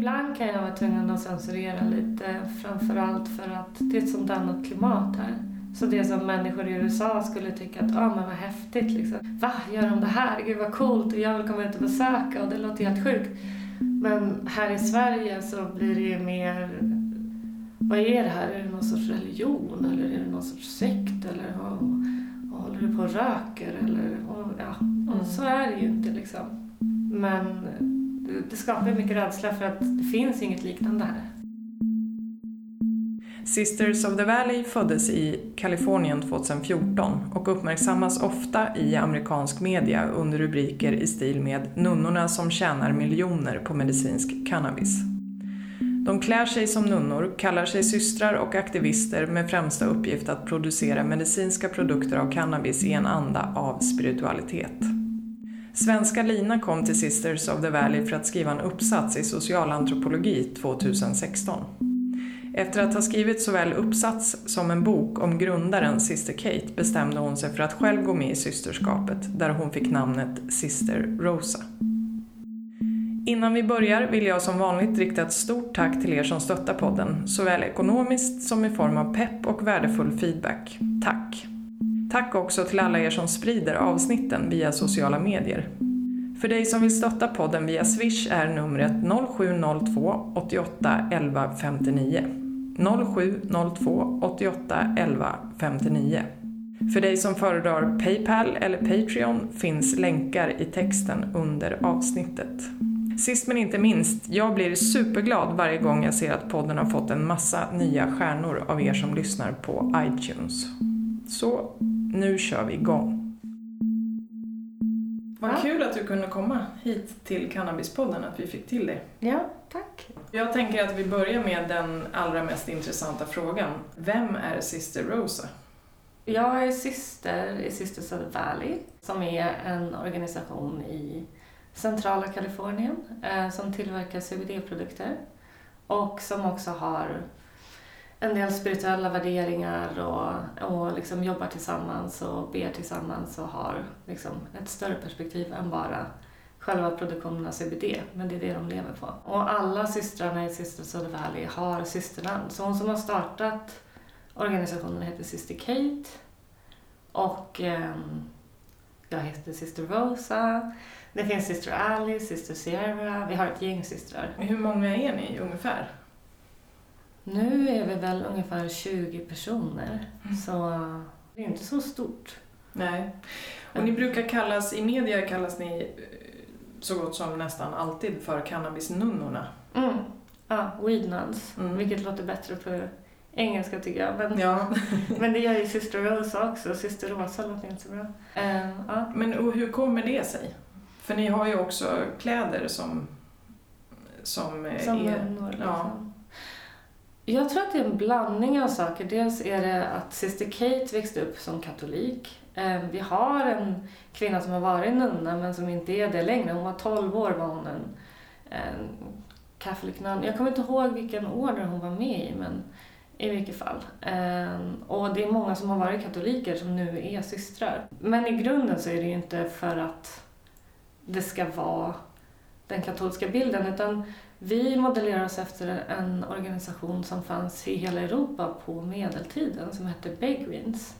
ibland kan jag vara tvungen att censurera lite, framförallt för att det är ett sånt annat klimat här. Så det som människor i USA skulle tycka att, ja ah, men vad häftigt liksom. Va, gör de det här? Gud vad coolt och jag vill komma ut och besöka och det låter helt sjukt. Men här i Sverige så blir det ju mer, vad är det här? Är det någon sorts religion eller är det någon sorts sekt eller vad, vad håller du på och röker eller, och, ja. Och mm. så är det ju inte liksom. Men det skapar mycket rädsla för att det finns inget liknande här. Sisters of the Valley föddes i Kalifornien 2014 och uppmärksammas ofta i amerikansk media under rubriker i stil med “Nunnorna som tjänar miljoner på medicinsk cannabis”. De klär sig som nunnor, kallar sig systrar och aktivister med främsta uppgift att producera medicinska produkter av cannabis i en anda av spiritualitet. Svenska Lina kom till Sisters of the Valley för att skriva en uppsats i socialantropologi 2016. Efter att ha skrivit såväl uppsats som en bok om grundaren Sister Kate bestämde hon sig för att själv gå med i systerskapet där hon fick namnet Sister Rosa. Innan vi börjar vill jag som vanligt rikta ett stort tack till er som stöttar podden, såväl ekonomiskt som i form av pepp och värdefull feedback. Tack! Tack också till alla er som sprider avsnitten via sociala medier. För dig som vill stötta podden via Swish är numret 0702 88 11 59. 0702 88 11 59. För dig som föredrar Paypal eller Patreon finns länkar i texten under avsnittet. Sist men inte minst, jag blir superglad varje gång jag ser att podden har fått en massa nya stjärnor av er som lyssnar på iTunes. Så nu kör vi igång. Vad kul att du kunde komma hit till Cannabispodden, att vi fick till det. Ja, tack. Jag tänker att vi börjar med den allra mest intressanta frågan. Vem är Sister Rosa? Jag är syster i Sisters of the Valley, som är en organisation i centrala Kalifornien eh, som tillverkar CBD-produkter och som också har en del spirituella värderingar och, och liksom jobbar tillsammans och ber tillsammans och har liksom ett större perspektiv än bara själva produktionen av CBD, men det är det de lever på. Och alla systrarna i Sisters of the Valley har systernamn. Så hon som har startat organisationen heter Sister Kate och eh, jag heter Sister Rosa. Det finns Sister Alice, Sister Sierra, vi har ett gäng systrar. Hur många är ni ungefär? Nu är vi väl ungefär 20 personer, mm. så det är inte så stort. Nej. Och ni brukar kallas, i media kallas ni eh, så gott som nästan alltid för cannabisnunnorna. Mm. Ja, weed nuns, mm. vilket låter bättre på engelska tycker jag. Men, ja. men det gör ju syster Rosa också, syster Rosa låter inte så bra. Uh, ja. Men och hur kommer det sig? För ni har ju också kläder som, som, som är... Nunnor, liksom. ja. Jag tror att det är en blandning av saker. Dels är det att syster Kate växte upp som katolik. Ehm, vi har en kvinna som har varit nunna men som inte är det längre. Hon var 12 år var hon en, en Catholic nun. Jag kommer inte ihåg vilken order hon var med i men i vilket fall. Ehm, och det är många som har varit katoliker som nu är systrar. Men i grunden så är det ju inte för att det ska vara den katolska bilden utan vi modellerar oss efter en organisation som fanns i hela Europa på medeltiden som hette Beguins.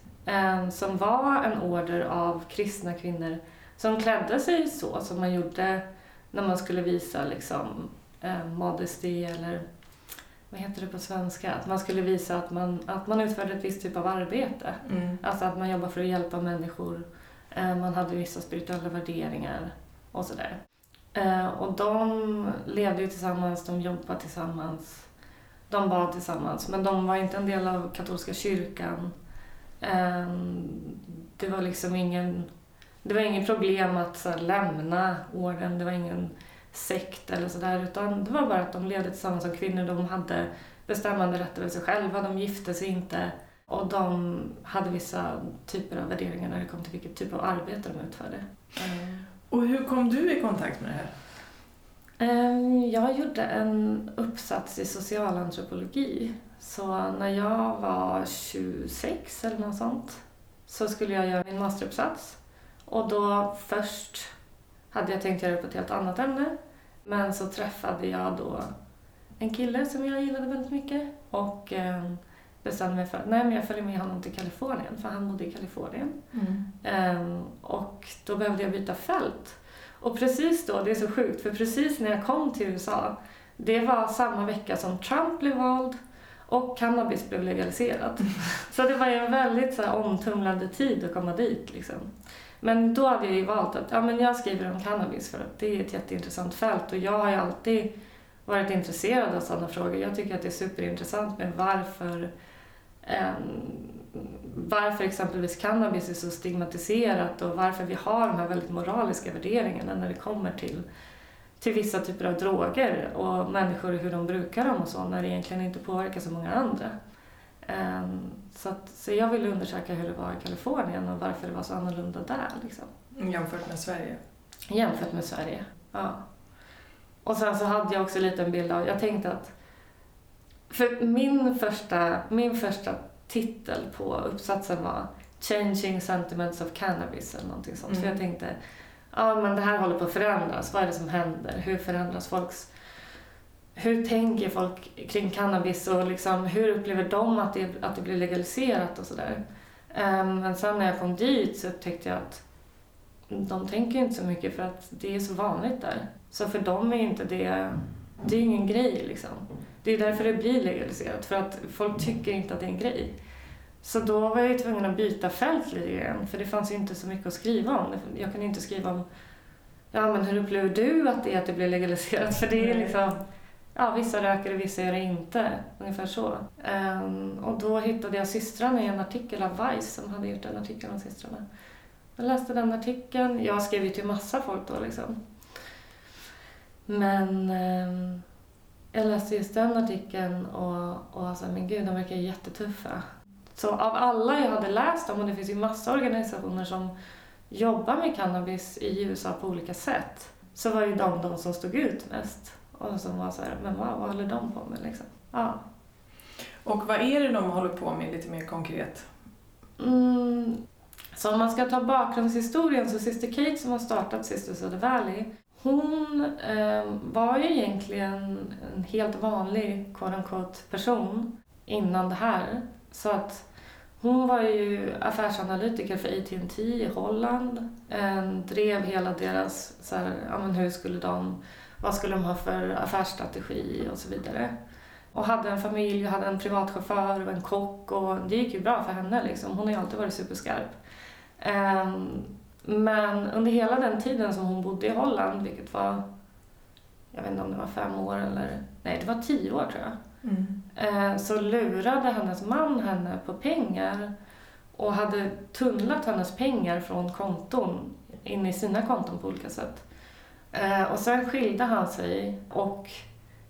Som var en order av kristna kvinnor som klädde sig så som man gjorde när man skulle visa liksom, eh, modesty eller vad heter det på svenska? Att man skulle visa att man, att man utförde ett visst typ av arbete. Mm. Alltså att man jobbar för att hjälpa människor. Eh, man hade vissa spirituella värderingar och sådär. Eh, och de levde ju tillsammans, de jobbade tillsammans, de bad tillsammans. Men de var inte en del av katolska kyrkan. Eh, det var liksom ingen, det var ingen problem att så här, lämna orden, det var ingen sekt eller sådär. Utan det var bara att de levde tillsammans som kvinnor, de hade bestämmande rätt över sig själva, de gifte sig inte. Och de hade vissa typer av värderingar när det kom till vilket typ av arbete de utförde. Mm. Och hur kom du i kontakt med det här? Ehm, jag gjorde en uppsats i socialantropologi. Så när jag var 26 eller något sånt så skulle jag göra min masteruppsats. Och då först hade jag tänkt göra det på ett helt annat ämne. Men så träffade jag då en kille som jag gillade väldigt mycket och eh, bestämde mig för att nej, men jag följer med honom till Kalifornien, för han bodde i Kalifornien. Eh, och då behövde jag byta fält. Och precis då, det är så sjukt, för precis när jag kom till USA, det var samma vecka som Trump blev vald och cannabis blev legaliserat. Så det var en väldigt så här, omtumlande tid att komma dit. Liksom. Men då hade jag ju valt att ja, men jag skriver om cannabis för att det är ett jätteintressant fält och jag har ju alltid varit intresserad av sådana frågor. Jag tycker att det är superintressant med varför varför exempelvis cannabis är så stigmatiserat och varför vi har de här väldigt moraliska värderingarna när det kommer till, till vissa typer av droger och människor hur de brukar dem och så när det egentligen inte påverkar så många andra. Um, så, att, så jag ville undersöka hur det var i Kalifornien och varför det var så annorlunda där. Liksom. Jämfört med Sverige? Jämfört med Sverige, ja. Och sen så hade jag också lite en bild av, jag tänkte att för min första, min första titel på uppsatsen var Changing Sentiments of Cannabis eller någonting sånt. Mm. För jag tänkte, ja men det här håller på att förändras. Vad är det som händer? Hur förändras folks... Hur tänker folk kring cannabis och liksom, hur upplever de att det, att det blir legaliserat och sådär. Um, men sen när jag kom dit så tyckte jag att de tänker inte så mycket för att det är så vanligt där. Så för dem är inte det, det är ingen grej liksom. Det är därför det blir legaliserat, för att folk tycker inte att det är en grej. Så då var jag ju tvungen att byta fält lite grann, för det fanns ju inte så mycket att skriva om. Jag kunde inte skriva om, ja men hur upplever du att det är att det blir legaliserat? För det är liksom, ja vissa röker och vissa gör det inte, ungefär så. Um, och då hittade jag systrarna i en artikel av Vice som hade gjort en artikel om systrarna. Jag läste den artikeln, jag skrev ju till massa folk då liksom. Men um, jag läste just den artikeln och, och sa, men gud, de verkar jättetuffa. Så av alla jag hade läst om, och det finns ju massa organisationer som jobbar med cannabis i USA på olika sätt, så var ju de de som stod ut mest. Och som var så här, men vad, vad håller de på med liksom? Ja. Och vad är det de håller på med lite mer konkret? Mm, så om man ska ta bakgrundshistorien så Sister Kate som har startat Sisters of the Valley hon eh, var ju egentligen en helt vanlig quote unquote, person innan det här. Så att hon var ju affärsanalytiker för AT&T i Holland. Eh, drev hela deras, så här, ja, men hur skulle de, vad skulle de ha för affärsstrategi och så vidare. Och hade en familj, hade en privatchaufför och en kock och det gick ju bra för henne liksom. Hon har ju alltid varit superskarp. Eh, men under hela den tiden som hon bodde i Holland, vilket var, jag vet inte om det var fem år eller, nej det var tio år tror jag. Mm. Eh, så lurade hennes man henne på pengar och hade tunnlat hennes pengar från konton in i sina konton på olika sätt. Eh, och sen skilde han sig och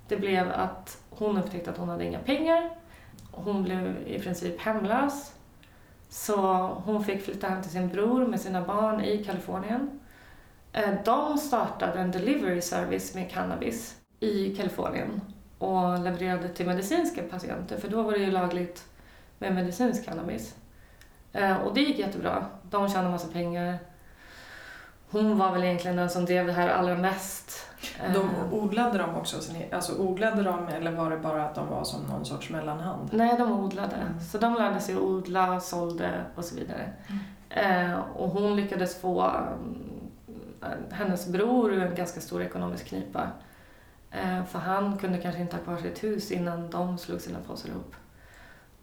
det blev att hon upptäckte att hon hade inga pengar. Hon blev i princip hemlös. Så hon fick flytta hem till sin bror med sina barn i Kalifornien. Eh, de startade en delivery service med cannabis i Kalifornien och levererade till medicinska patienter för då var det ju lagligt med medicinsk cannabis. Eh, och det gick jättebra. De tjänade massa pengar. Hon var väl egentligen den som drev det här allra mest. De eh, odlade de också? Alltså odlade de eller var det bara att de var som någon sorts mellanhand? Nej, de odlade. Mm. Så de lärde sig att odla, sålde och så vidare. Mm. Eh, och hon lyckades få eh, hennes bror en ganska stor ekonomisk knipa. Eh, för han kunde kanske inte ha kvar sitt hus innan de slog sina påsar ihop.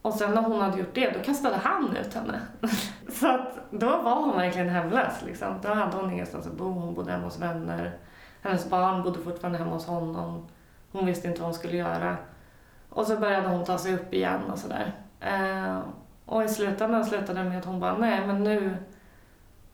Och sen när hon hade gjort det, då kastade han ut henne. så att då var hon verkligen hemlös. Liksom. Då hade hon ingenstans att bo, hon bodde hemma hos vänner. Hennes barn bodde fortfarande hemma hos honom. Hon visste inte vad hon skulle göra. Och så började hon ta sig upp igen och sådär. Eh, och i slutändan slutade det med att hon bara, nej men nu,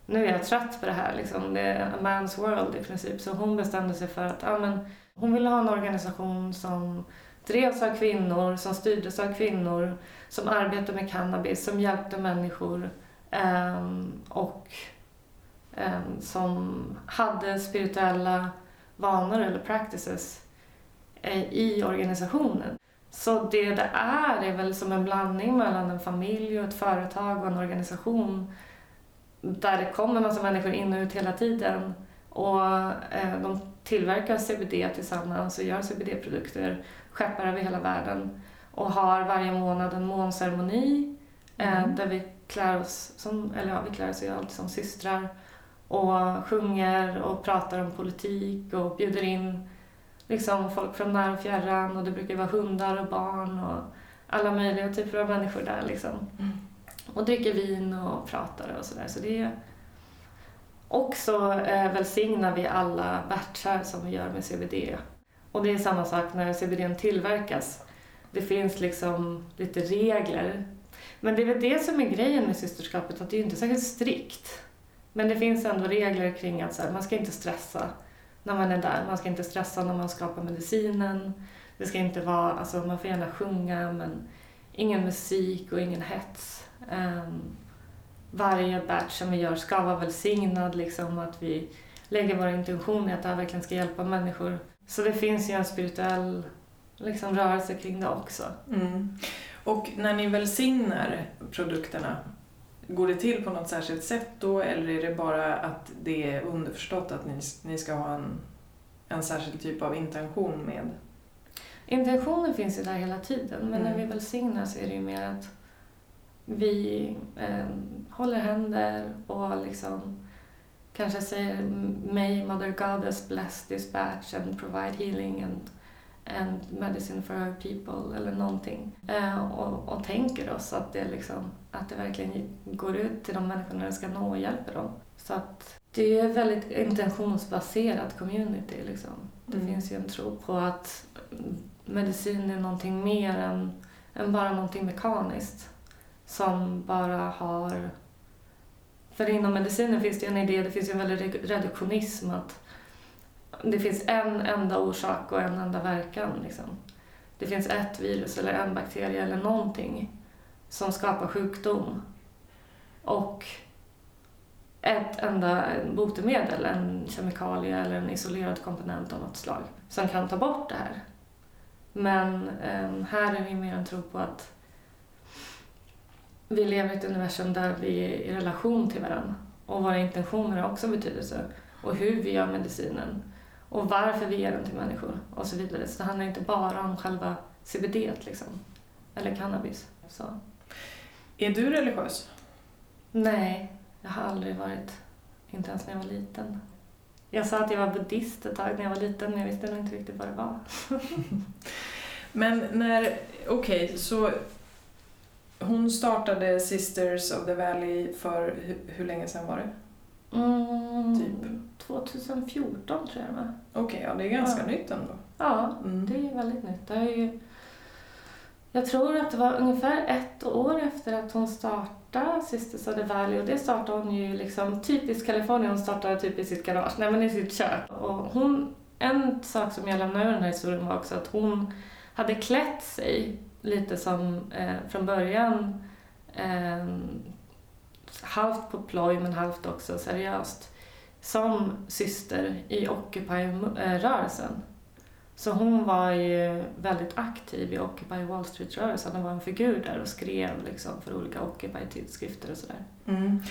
nu är jag trött på det här. Liksom. Det är a man's world i princip. Så hon bestämde sig för att ja, men, hon ville ha en organisation som drevs av kvinnor, som styrdes av kvinnor, som arbetade med cannabis, som hjälpte människor eh, och som hade spirituella vanor eller practices eh, i organisationen. Så det det är är väl som en blandning mellan en familj och ett företag och en organisation där det kommer massa människor in och ut hela tiden Och eh, de tillverkar CBD tillsammans och gör CBD-produkter, skeppar över hela världen och har varje månad en månceremoni eh, Mm. där vi klär oss, som, eller ja, vi klär oss ju alltid som systrar och sjunger och pratar om politik och bjuder in liksom folk från när och fjärran och det brukar vara hundar och barn och alla möjliga typer av människor där liksom. Mm. Och dricker vin och pratar och sådär. Så det är... Och så eh, välsignar vi alla batchar som vi gör med CBD. Och det är samma sak när CBD tillverkas. Det finns liksom lite regler. Men det är väl det som är grejen med systerskapet, att det är inte särskilt strikt. Men det finns ändå regler kring att så här, man ska inte stressa när man är där. Man ska inte stressa när man skapar medicinen. Det ska inte vara, alltså man får gärna sjunga men ingen musik och ingen hets. Um, varje batch som vi gör ska vara välsignad, liksom att vi lägger vår intention i att det här verkligen ska hjälpa människor. Så det finns ju en spirituell liksom, rörelse kring det också. Mm. Och när ni välsignar produkterna, går det till på något särskilt sätt då eller är det bara att det är underförstått att ni, ni ska ha en, en särskild typ av intention med? Intentionen finns ju där hela tiden, men när Mm. vi välsignar så är det ju mer att vi eh, håller händer och liksom kanske säger May Mother Goddess bless this batch and provide healing and, and medicine for her people eller någonting. Eh, och, och tänker oss att det, liksom, att det verkligen går ut till de människorna det ska nå och hjälper dem. Så att det är väldigt intentionsbaserat community. Liksom. Det Mm. finns ju en tro på att medicin är någonting mer än, än bara någonting mekaniskt som bara har... För inom medicinen finns det ju en idé, det finns ju en väldig reduktionism att det finns en enda orsak och en enda verkan. Liksom. Det finns ett virus eller en bakterie eller någonting som skapar sjukdom. Och ett enda botemedel, en kemikalie eller en isolerad komponent av något slag som kan ta bort det här. Men eh, här är vi mer en tro på att vi lever i ett universum där vi är i relation till varandra och våra intentioner har också betydelse och hur vi gör medicinen och varför vi ger den till människor och så vidare. Så det handlar inte bara om själva CBD liksom, eller cannabis. Så. Är du religiös? Nej, jag har aldrig varit, inte ens när jag var liten. Jag sa att jag var buddhist ett tag när jag var liten men jag visste nog inte riktigt vad det var. Men när, okej, så hon startade Sisters of the Valley för hur, hur länge sedan var det? Mm, Typ. 2014 tror jag det var. Okej, ja det är ganska Ja. nytt ändå. Ja, Mm. det är väldigt nytt. Det är ju, jag tror att det var ungefär ett år efter att hon startade Sisters of the Valley och det startade hon ju liksom typiskt Kalifornien. Hon startade typ i sitt garage, nej men i sitt kök. Och hon, en sak som jag lämnar ur den här historien var också att hon hade klätt sig lite som eh, från början eh, halvt på ploj men halvt också seriöst som syster i Occupy-rörelsen. Så hon var ju väldigt aktiv i Occupy Wall Street-rörelsen. Hon var en figur där och skrev liksom för olika Occupy-tidskrifter och sådär. Mm.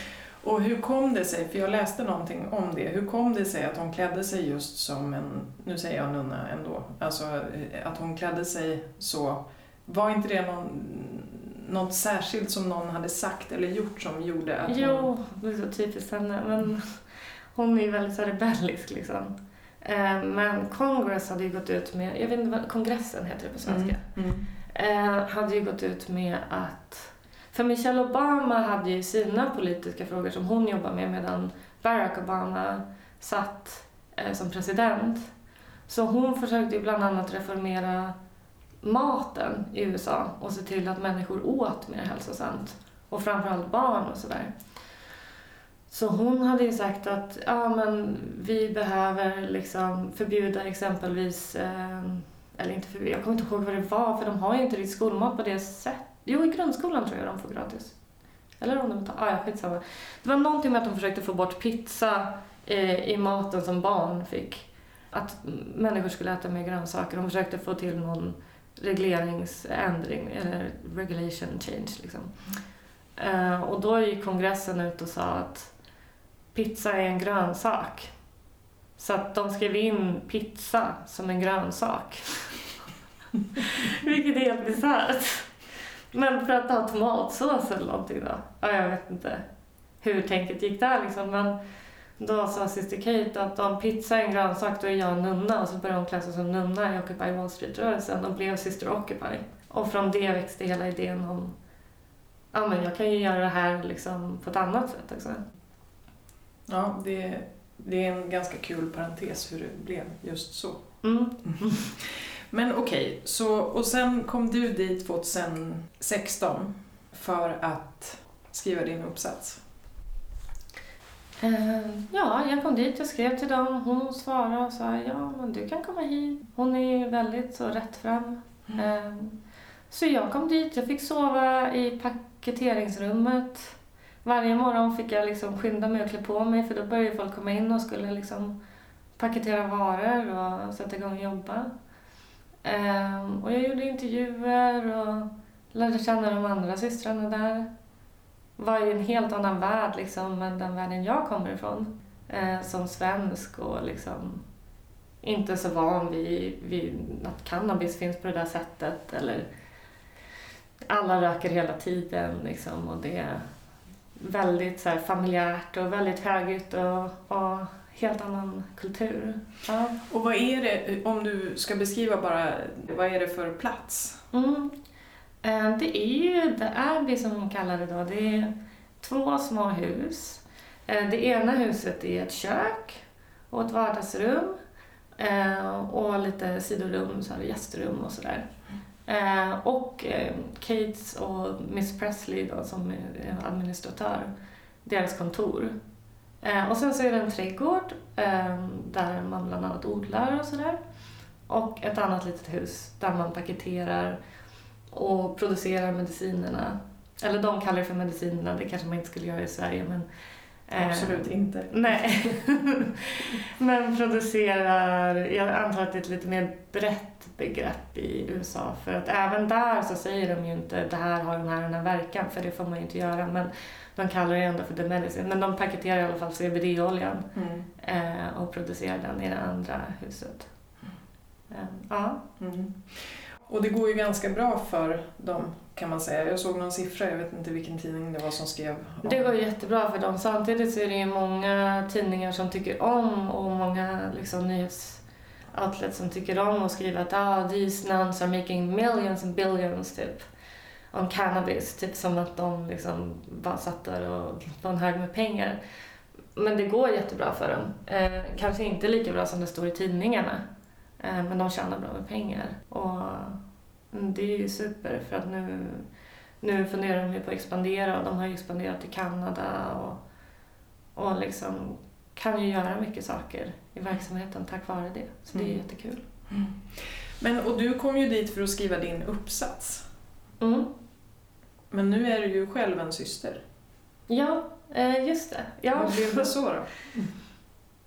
Och hur kom det sig, för jag läste någonting om det, hur kom det sig att hon klädde sig just som en, nu säger jag nunna ändå, alltså eh, att hon klädde sig så, var inte det någon, något särskilt som någon hade sagt eller gjort som gjorde att hon... Jo, det är så typiskt henne. Men hon är ju väldigt så rebellisk liksom. Eh, Men Congress hade ju gått ut med, jag vet inte vad kongressen heter det på svenska. Mm. Mm. eh, hade ju gått ut med att... För Michelle Obama hade ju sina politiska frågor som hon jobbar med medan Barack Obama satt eh, som president. Så hon försökte ju bland annat reformera maten i USA och se till att människor åt mer hälsosamt. Och framförallt barn och sådär. Så hon hade ju sagt att ja, men vi behöver liksom förbjuda exempelvis eh, eller inte förbjuda, jag kommer inte ihåg vad det var för de har ju inte riktigt skolmat på det sättet. Jo, i grundskolan tror jag de får gratis. Eller om de tar, ah, ja, skitsamma. Det var någonting med att de försökte få bort pizza eh, i maten som barn fick. Att människor skulle äta mer grönsaker. De försökte få till någon regleringsändring eller regulation change liksom. Eh, och då gick kongressen ut och sa att pizza är en grönsak. Så att de skrev in pizza som en grönsak. Vilket är helt bisarrt. Men för att ha tomatsås eller någonting då? Ja, jag vet inte hur tänket gick där liksom. Men då sa syster Kate att om pizza är en grönsak då är jag nunna och så började hon klä sig som nunna i Occupy Wall Street-rörelsen och blev syster Occupy. Och från det växte hela idén om ja men jag kan ju göra det här liksom på ett annat sätt också. Ja, det, det är en ganska kul parentes hur det blev just så. Mm. Men okej, okay, så och sen kom du dit 2016 för att skriva din uppsats. Uh, ja, jag kom dit, jag skrev till dem, hon svarade och sa ja men du kan komma hit. Hon är väldigt så rättfram. Mm. Uh, så jag kom dit, jag fick sova i paketeringsrummet. Varje morgon fick jag liksom skynda mig och klä på mig för då började folk komma in och skulle liksom paketera varor och sätta igång och jobba. Um, och jag gjorde intervjuer och lärde känna de andra systrarna där. Var ju en helt annan värld liksom än den världen jag kommer ifrån. Uh, som svensk och liksom inte så van vid, vid att cannabis finns på det där sättet eller alla röker hela tiden liksom och det är väldigt så här, familjärt och väldigt högljutt och, och helt annan kultur. Ja. Och vad är det, om du ska beskriva bara, vad är det för plats? Mm. Eh, det är ju The Abbey som de kallar det då. Det är två små hus. Eh, det ena huset är ett kök och ett vardagsrum eh, och lite sidorum, så här gästrum och sådär. Och Kates och Miss Presley då, som är administratör, deras kontor. Och sen så är det en trädgård där man bland annat odlar och sådär. Och ett annat litet hus där man paketerar och producerar medicinerna. Eller de kallar det för medicinerna, det kanske man inte skulle göra i Sverige men eh, Absolut inte. Nej. men producerar, jag antar att det är ett lite mer brett begrepp i USA för att även där så säger de ju inte det här har den här den här verkan för det får man ju inte göra men de kallar det ändå för the medicine, men de paketerar i alla fall CBD-oljan mm. eh, och producerar den i det andra huset. Eh, ja. Mm. Och det går ju ganska bra för dem kan man säga. Jag såg någon siffra, jag vet inte vilken tidning det var som skrev om. Det går jättebra för dem. Samtidigt så är det ju många tidningar som tycker om och många liksom, nyhetoutlets som tycker om att skriva att ah, these nuns are making millions and billions typ om cannabis, typ som att de liksom bara satt där och var en hög med pengar. Men det går jättebra för dem. Eh, kanske inte lika bra som det står i tidningarna, men de tjänar bra med pengar. Och mm, det är ju super för att nu, nu funderar de ju på att expandera och de har ju expanderat till Kanada och, och liksom kan ju göra mycket saker i verksamheten tack vare det. Så det är mm. jättekul. Mm. Men, och du kom ju dit för att skriva din uppsats. Mm. Men nu är du ju själv en syster. Ja, eh, just det. Ja. Vad blev det så då?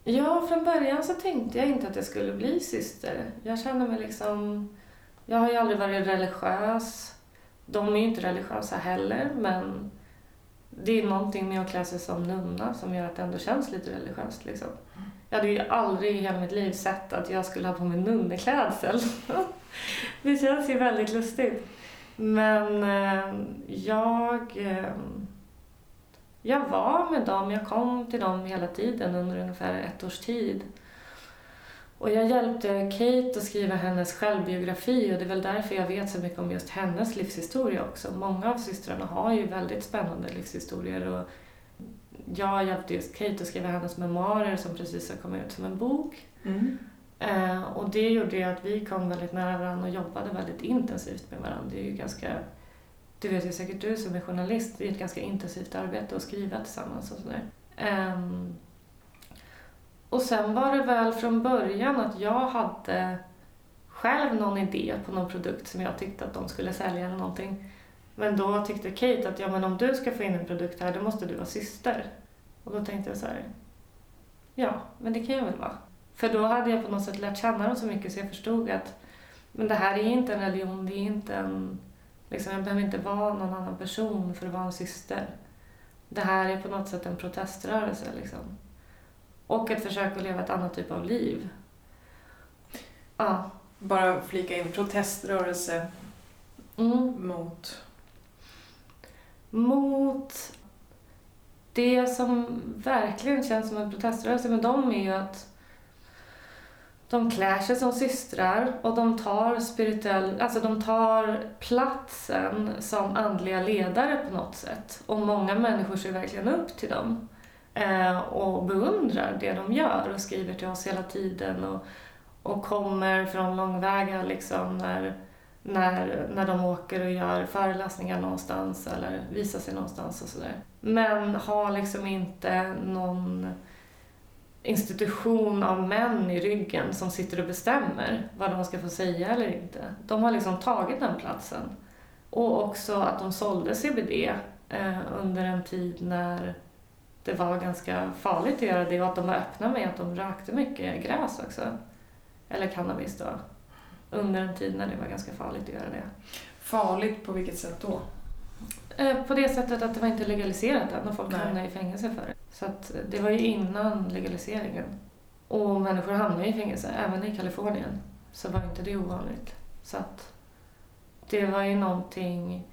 Ja, från början så tänkte jag inte att jag skulle bli syster. Jag kände mig liksom... Jag har ju aldrig varit religiös. De är ju inte religiösa heller, men det är någonting med att klä sig som nunna som gör att det ändå känns lite religiöst. Liksom. Jag hade ju aldrig i hela mitt liv sett att jag skulle ha på mig nunneklädsel. det känns ju väldigt lustigt. Men eh, jag, eh, jag var med dem, jag kom till dem hela tiden under ungefär ett års tid. Och jag hjälpte Kate att skriva hennes självbiografi och det är väl därför jag vet så mycket om just hennes livshistoria också. Många av systrarna har ju väldigt spännande livshistorier och jag hjälpte just Kate att skriva hennes memoarer som precis har kommit ut som en bok. Mm. Eh, och det gjorde ju att vi kom väldigt nära varandra och jobbade väldigt intensivt med varandra. Det är ju ganska, det vet ju säkert du som är journalist, det är ett ganska intensivt arbete att skriva tillsammans och sådär. Um, och sen var det väl från början att jag hade själv någon idé på någon produkt som jag tyckte att de skulle sälja eller någonting. Men då tyckte Kate att ja, men om du ska få in en produkt här då måste du vara syster. Och då tänkte jag så här, ja, men det kan jag väl vara. För då hade jag på något sätt lärt känna dem så mycket så jag förstod att men det här är inte en religion, det är inte en... Liksom, jag behöver inte vara någon annan person för att vara en syster. Det här är på något sätt en proteströrelse. Liksom. Och ett försök att leva ett annat typ av liv. Ja. Bara flika in proteströrelse Mm. mot... Mot det som verkligen känns som en proteströrelse med dem är ju att de klär sig som systrar och de tar spirituell, alltså de tar platsen som andliga ledare på något sätt. Och många människor ser verkligen upp till dem eh, och beundrar det de gör och skriver till oss hela tiden och, och kommer från långväga liksom när, när, när de åker och gör föreläsningar någonstans eller visar sig någonstans och sådär. Men har liksom inte någon institution av män i ryggen som sitter och bestämmer vad de ska få säga eller inte. De har liksom tagit den platsen. Och också att de sålde CBD eh, under en tid när det var ganska farligt att göra det och att de var öppna med att de rökte mycket gräs också. Eller cannabis då. Under en tid när det var ganska farligt att göra det. Farligt på vilket sätt då? Eh, På det sättet att det var inte legaliserat än och folk hamnade i fängelse för det. Så att det var ju innan legaliseringen. Och människor hamnade i fängelse, även i Kalifornien. Så var inte det ovanligt. Så att det var ju någonting...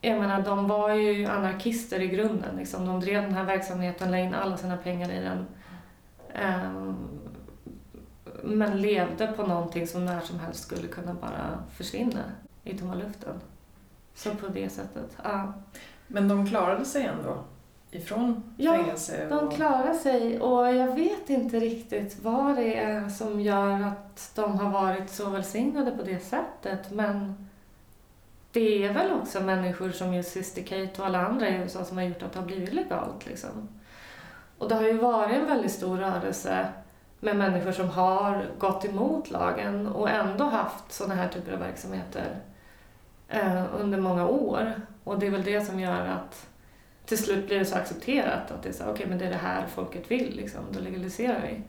Jag menar, de var ju anarkister i grunden. Liksom. De drev den här verksamheten, la in alla sina pengar i den. Ehm, men levde på någonting som när som helst skulle kunna bara försvinna i tomma luften. Så på det sättet, ja. Men de klarade sig ändå ifrån Ja, fängelse? De och... klarar sig och jag vet inte riktigt vad det är som gör att de har varit så välsignade på det sättet. Men det är väl också människor som just Sister Kate och alla andra i USA som har gjort att det har blivit legalt. Liksom. Och det har ju varit en väldigt stor rörelse med människor som har gått emot lagen och ändå haft sådana här typer av verksamheter eh, under många år. Och det är väl det som gör att till slut blir det så accepterat att det är så okej men det är det här folket vill liksom, då legaliserar vi.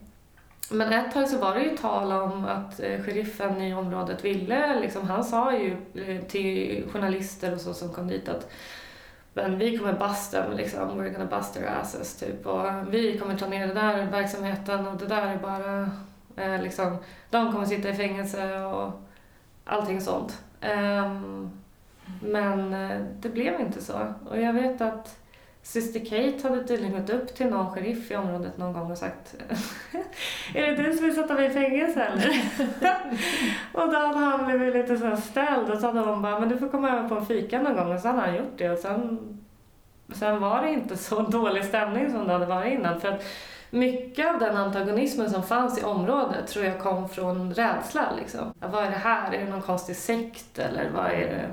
Men ett tag så var det ju tal om att eh, sheriffen i området ville, liksom, han sa ju eh, till journalister och så som kom dit att men vi kommer bust them, liksom, we're gonna bust their asses typ och eh, vi kommer ta ner den där verksamheten och det där är bara eh, liksom, de kommer sitta i fängelse och allting sånt. Um, men det blev inte så. Och jag vet att Syster Kate hade tydligen gått upp till någon sheriff i området någon gång och sagt Är det du som vill sätta mig i fängelse eller? och då hade han blivit lite så här ställd och så hade hon bara Men du får komma över på en fika någon gång och så hade han gjort det och sen Sen var det inte så dålig stämning som det hade varit innan för att mycket av den antagonismen som fanns i området tror jag kom från rädsla liksom. Ja, vad är det här? Är det någon konstig sekt eller vad är det?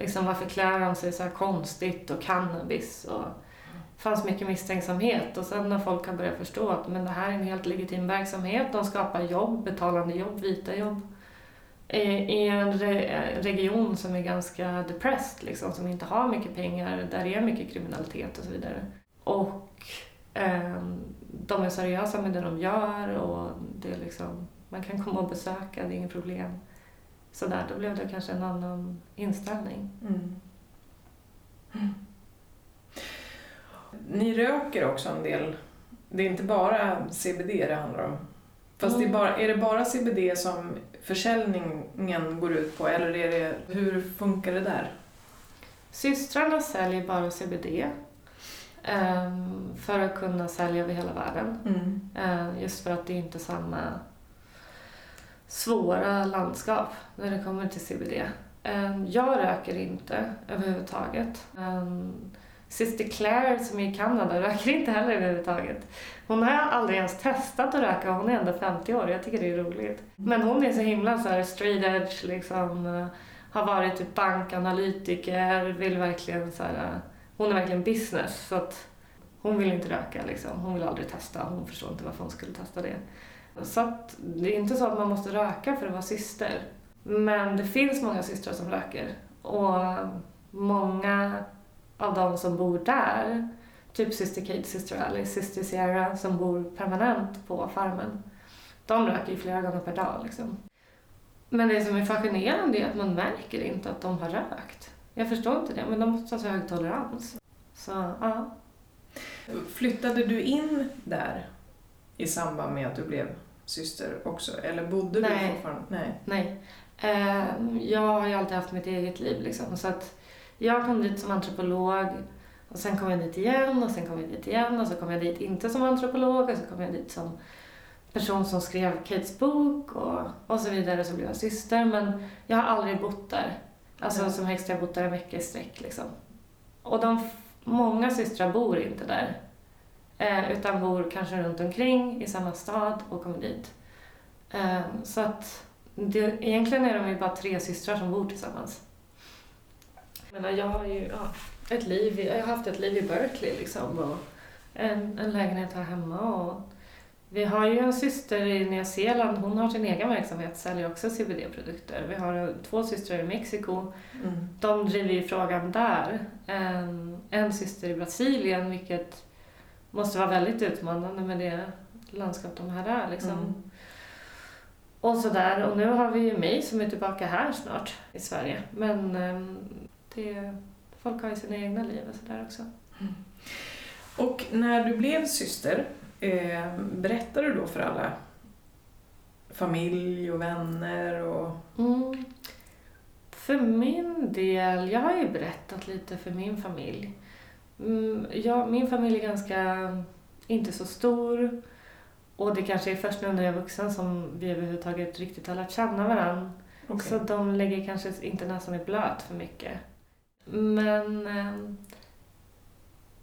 Liksom, varför klär han sig så här konstigt och cannabis? Och det fanns mycket misstänksamhet och sen när folk har börjat förstå att men det här är en helt legitim verksamhet, de skapar jobb, betalande jobb, vita jobb i en re region som är ganska depressed, liksom, som inte har mycket pengar, där det är mycket kriminalitet och så vidare. Och eh, de är seriösa med det de gör och det är liksom, man kan komma och besöka, det är inget problem. Så där, då blev det kanske en annan inställning. Mm. Ni röker också en del. Det är inte bara CBD det handlar om. Fast det är, Mm. bara, är det bara CBD som försäljningen går ut på eller är det, hur funkar det där? Systrarna säljer bara CBD ehm, för att kunna sälja över hela världen. Mm. Eh, Just för att det är inte samma svåra landskap när det kommer till CBD. Ehm, jag röker inte överhuvudtaget. Ehm, Sister Claire som är i Kanada röker inte heller överhuvudtaget. Hon har aldrig ens testat att röka hon är ändå 50 år. Jag tycker det är roligt. Men hon är så himla så här straight edge liksom. Eh, har varit typ bankanalytiker, vill verkligen så här, eh, Hon är verkligen business så att hon vill inte röka liksom. Hon vill aldrig testa. Hon förstår inte varför hon skulle testa det. Så att det är inte så att man måste röka för att vara syster. Men det finns många systrar som röker. Och många av de som bor där, typ Syster Kate, Syster Alice, Syster Sierra som bor permanent på farmen, de röker ju flera gånger per dag. Liksom. Men det som är fascinerande är att man märker inte att de har rökt. Jag förstår inte det, men de måste ha så hög tolerans. Så, ja. Flyttade du in där i samband med att du blev syster också? Eller bodde Nej. du fortfarande? Nej. Nej. Eh, jag har ju alltid haft mitt eget liv liksom. Så att jag kom dit som antropolog och sen kom jag dit igen och sen kom jag dit igen och så kom jag dit inte som antropolog och så kom jag dit som person som skrev Kates bok och, och så vidare så blev jag syster men jag har aldrig bott där. Alltså Nej. som högst jag bott där en vecka i sträck liksom. Och de, många systrar bor inte där. Eh, utan bor kanske runt omkring i samma stad och kommer dit. Eh, så att det, egentligen är de ju bara tre systrar som bor tillsammans. Jag menar, jag har ju ja, ett liv, jag har haft ett liv i Berkeley liksom och en, en lägenhet här hemma och vi har ju en syster i Nya Zeeland, hon har sin egen verksamhet, säljer också CBD-produkter. Vi har två systrar i Mexiko, Mm. de driver ju frågan där. En, en syster i Brasilien, vilket måste vara väldigt utmanande med det landskap de här är. Liksom. Mm. Och sådär. Och nu har vi ju mig som är tillbaka här snart i Sverige. Men ehm, det, folk har ju sina egna liv och sådär också. Och när du blev syster, eh, berättade du då för alla familj och vänner och... Mm. För min del, jag har ju berättat lite för min familj. Mm, jag, min familj är ganska, inte så stor. Och det kanske är först nu när jag är vuxen som vi överhuvudtaget riktigt har lärt känna varandra. Okej. Så de lägger kanske inte näsan i blöt för mycket. Men eh,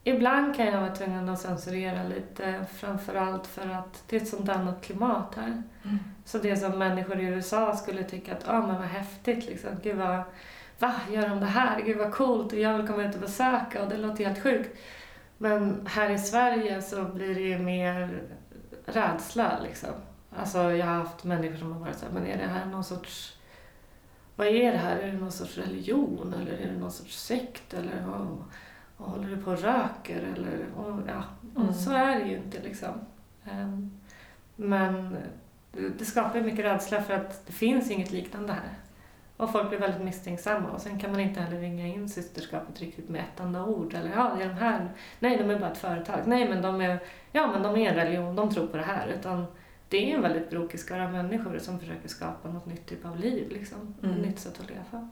ibland kan jag vara tvungen att censurera lite, framförallt för att det är ett sånt annat klimat här. Mm. Så det som människor i USA skulle tycka att, ah, men vad häftigt liksom, gud vad, va, gör de det här? Gud vad coolt och jag vill komma ut och besöka och det låter helt sjukt. Men här i Sverige så blir det ju mer rädsla liksom. Alltså jag har haft människor som har varit så här, men är det här någon sorts vad är det här? Är det någon sorts religion eller är det någon sorts sekt eller vad, vad håller du på och röker eller och, ja, och Mm. så är det ju inte liksom. Ehm, Men det- det skapar ju mycket rädsla för att det finns inget liknande här. Och folk blir väldigt misstänksamma och sen kan man inte heller ringa in systerskapet riktigt med ett enda ord. Eller ja, det är de här. Nej, de är bara ett företag. Nej, men de är, ja, men de är en religion. De tror på det här. Utan det är en väldigt brokig skara människor som försöker skapa något nytt typ av liv. Liksom. Mm. Ett nytt sätt att leva.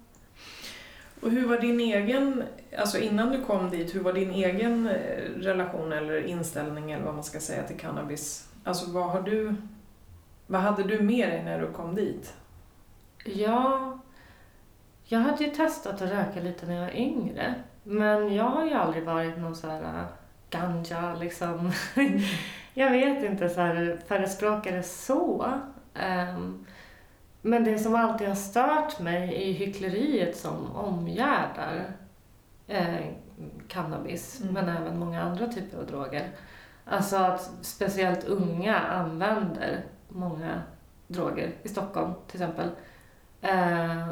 Och hur var din egen, alltså innan du kom dit, hur var din egen eh, relation eller inställning eller vad man ska säga till cannabis? Alltså vad har du, vad hade du med dig när du kom dit? Ja, jag hade ju testat att röka lite när jag var yngre. Men jag har ju aldrig varit någon så här äh, ganja liksom. jag vet inte så här förespråkare så. Ehm, men det som alltid har stört mig är hyckleriet som omgärdar eh, cannabis, Mm. men även många andra typer av droger. Alltså att speciellt unga använder många droger, i Stockholm till exempel. Eh,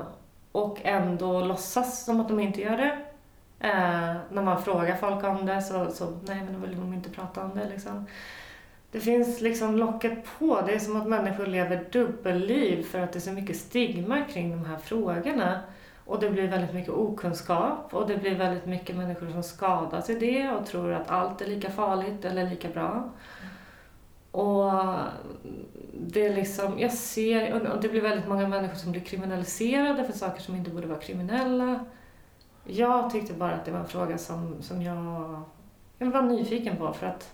och ändå låtsas som att de inte gör det. Eh, när man frågar folk om det så, så nej men då vill de inte prata om det liksom. Det finns liksom locket på. Det är som att människor lever dubbelliv för att det är så mycket stigma kring de här frågorna. Och det blir väldigt mycket okunskap och det blir väldigt mycket människor som skadas i det och tror att allt är lika farligt eller lika bra. Och det är liksom, jag ser, och det blir väldigt många människor som blir kriminaliserade för saker som inte borde vara kriminella. Jag tyckte bara att det var en fråga som, som jag, jag var nyfiken på för att